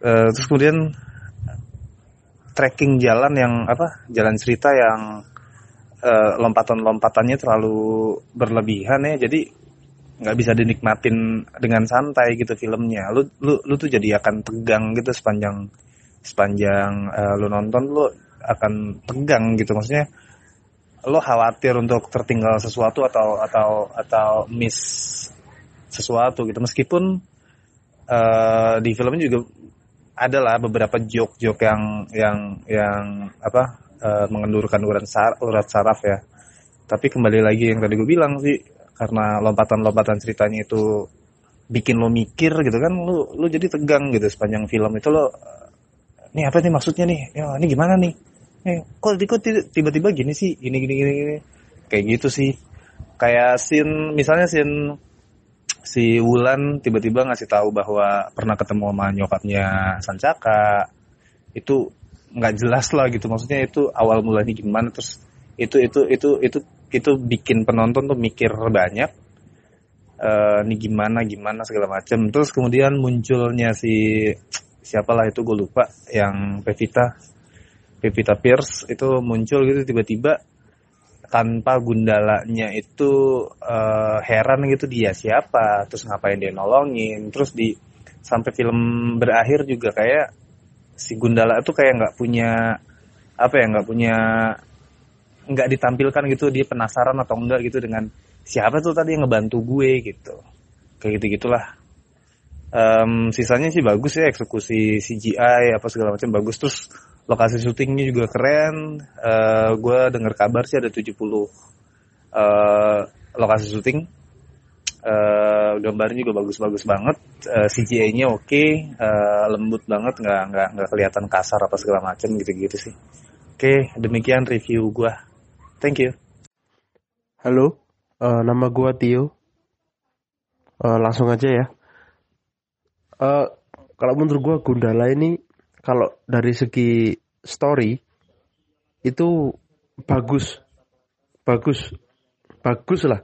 Speaker 27: Uh, terus kemudian tracking jalan yang apa jalan cerita yang uh, lompatan-lompatannya terlalu berlebihan ya. Jadi nggak bisa dinikmatin dengan santai gitu filmnya. Lu lu lu tuh jadi akan tegang gitu sepanjang sepanjang uh, lu nonton lu akan tegang gitu. Maksudnya lo khawatir untuk tertinggal sesuatu atau atau atau miss sesuatu gitu. Meskipun uh, di film ini juga ada lah beberapa joke-joke yang yang yang apa uh, mengendurkan urat sar urat saraf ya. Tapi kembali lagi yang tadi gue bilang sih karena lompatan-lompatan ceritanya itu bikin lo mikir gitu kan lu lu jadi tegang gitu sepanjang film itu lo ini apa nih maksudnya nih? Ya ini gimana nih? Eh, kok kok tiba-tiba gini sih? Gini gini gini gini. Kayak gitu sih. Kayak scene misalnya scene si Wulan tiba-tiba ngasih tahu bahwa pernah ketemu sama nyokapnya Sancaka itu nggak jelas lah gitu. Maksudnya itu awal mulanya gimana terus itu itu itu itu itu bikin penonton tuh mikir banyak uh, ini gimana gimana segala macam terus kemudian munculnya si siapalah itu gue lupa yang Pevita Pevita Pierce itu muncul gitu tiba-tiba tanpa gundalanya itu uh, heran gitu dia siapa terus ngapain dia nolongin. Terus di sampai film berakhir juga kayak si gundala itu kayak nggak punya apa ya nggak punya nggak ditampilkan gitu dia penasaran atau enggak gitu dengan siapa tuh tadi yang ngebantu gue gitu. Kayak gitu gitulah um, sisanya sih bagus ya eksekusi CGI apa segala macam bagus. Terus lokasi syutingnya juga keren. Uh, gue dengar kabar sih ada 70 uh, lokasi syuting uh, gambarnya juga bagus-bagus banget. Uh, CGI-nya oke. Okay, uh, lembut banget. Nggak nggak nggak kelihatan kasar apa segala macam gitu-gitu sih. Oke okay, demikian review gue thank you.
Speaker 28: Halo. Uh, nama gue Tio. Uh, langsung aja ya. Uh, kalau menurut gue Gundala ini kalau dari segi story itu bagus. Bagus. Bagus lah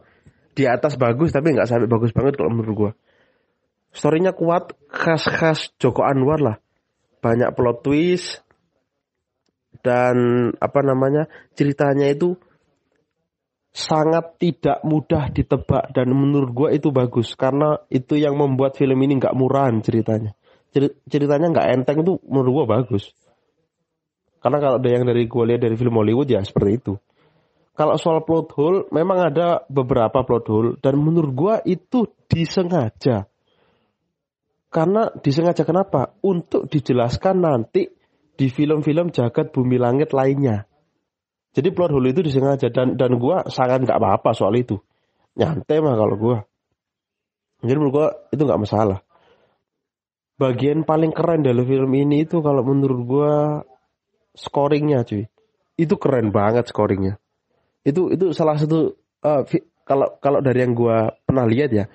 Speaker 28: di atas bagus tapi nggak sampai bagus banget kalau menurut gue storynya kuat khas-khas Joko Anwar lah. Banyak plot twist dan apa namanya ceritanya itu sangat tidak mudah ditebak dan menurut gue itu bagus karena itu yang membuat film ini nggak murahan ceritanya. Ceritanya nggak enteng itu menurut gue bagus. Karena kalau ada yang dari gue lihat dari film Hollywood ya seperti itu. Kalau soal plot hole, memang ada beberapa plot hole dan menurut gue itu disengaja. Karena disengaja kenapa? Untuk dijelaskan nanti di film-film jagat bumi langit lainnya. Jadi plot hole itu disengaja dan dan gue sangat nggak apa-apa soal itu. Nyantai mah kalau gue. Jadi menurut gue itu nggak masalah. Bagian paling keren dari film ini itu kalau menurut gue scoringnya cuy. Itu keren banget scoringnya. Itu itu salah satu uh, kalau kalau dari yang gue pernah lihat ya,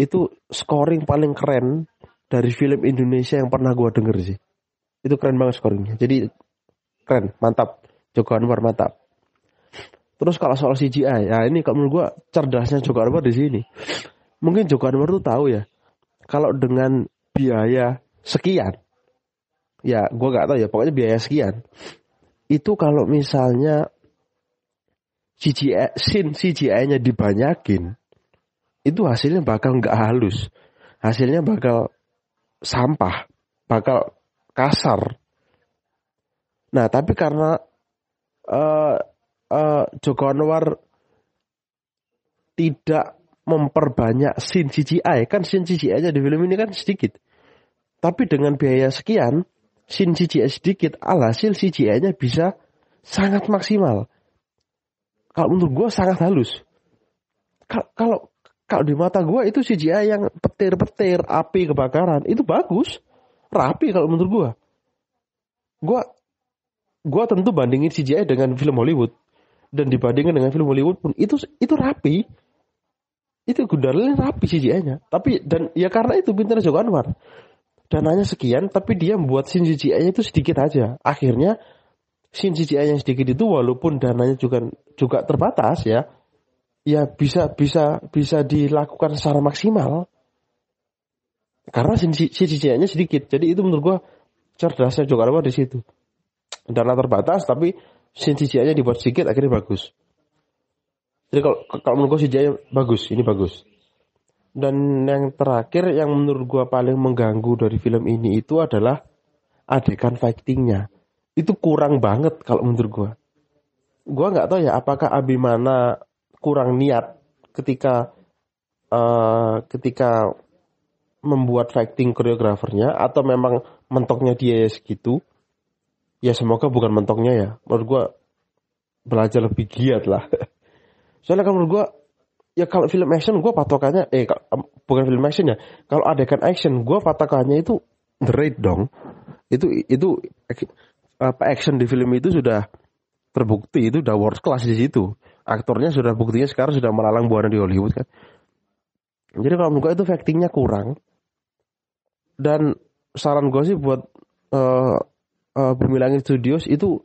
Speaker 28: itu scoring paling keren dari film Indonesia yang pernah gue denger sih. Itu keren banget scoringnya. Jadi keren, mantap. Joko Anwar mantap. Terus kalau soal CGI, ya ini kalau menurut gue cerdasnya Joko Anwar di sini. Mungkin Joko Anwar tuh tahu ya, kalau dengan biaya sekian, ya gue gak tahu ya, pokoknya biaya sekian. Itu kalau misalnya CGI, scene CGI-nya dibanyakin, itu hasilnya bakal nggak halus, hasilnya bakal sampah, bakal kasar. Nah tapi karena uh, uh, Joko Anwar tidak memperbanyak scene CGI, kan scene CGI-nya di film ini kan sedikit. Tapi dengan biaya sekian, scene CGI sedikit, alhasil CGI-nya bisa sangat maksimal. Kalau menurut gue sangat halus. Kalau kalau di mata gue itu CGI yang petir-petir, api kebakaran, itu bagus. Rapi kalau menurut gue. Gue gue tentu bandingin CGI dengan film Hollywood. Dan dibandingkan dengan film Hollywood pun itu itu rapi. Itu Gundala rapi CGI-nya. Tapi dan ya karena itu pintar Joko Anwar. Dananya sekian tapi dia membuat scene CGI-nya itu sedikit aja. Akhirnya CGI yang sedikit itu walaupun dananya juga juga terbatas ya, ya bisa bisa bisa dilakukan secara maksimal. Karena CGI-nya sedikit. Jadi itu menurut gua cerdasnya juga Anwar di situ. Dana terbatas tapi CGI-nya dibuat sedikit akhirnya bagus. Jadi kalau kalau menurut gua CGI bagus, ini bagus. Dan yang terakhir yang menurut gua paling mengganggu dari film ini itu adalah adegan fightingnya itu kurang banget kalau menurut gue. Gue nggak tahu ya apakah Abimana kurang niat ketika uh, ketika membuat fighting koreografernya atau memang mentoknya dia ya segitu. Ya semoga bukan mentoknya ya. Menurut gue belajar lebih giat lah. Soalnya kalau menurut gue ya kalau film action gue patokannya eh bukan film action ya. Kalau adegan action gue patokannya itu the rate dong. Itu itu apa action di film itu sudah terbukti itu udah world class di situ. Aktornya sudah buktinya sekarang sudah melalang buana di Hollywood kan. Jadi kalau menurut itu actingnya kurang. Dan saran gue sih buat uh, uh, Bumi Langit Studios itu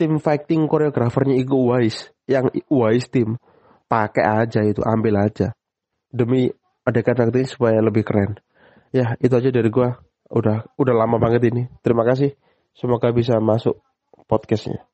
Speaker 28: tim fighting koreografernya Iko Uwais yang Uwais tim pakai aja itu ambil aja demi adegan acting supaya lebih keren. Ya itu aja dari gue udah udah lama banget ini. Terima kasih. Semoga bisa masuk podcastnya.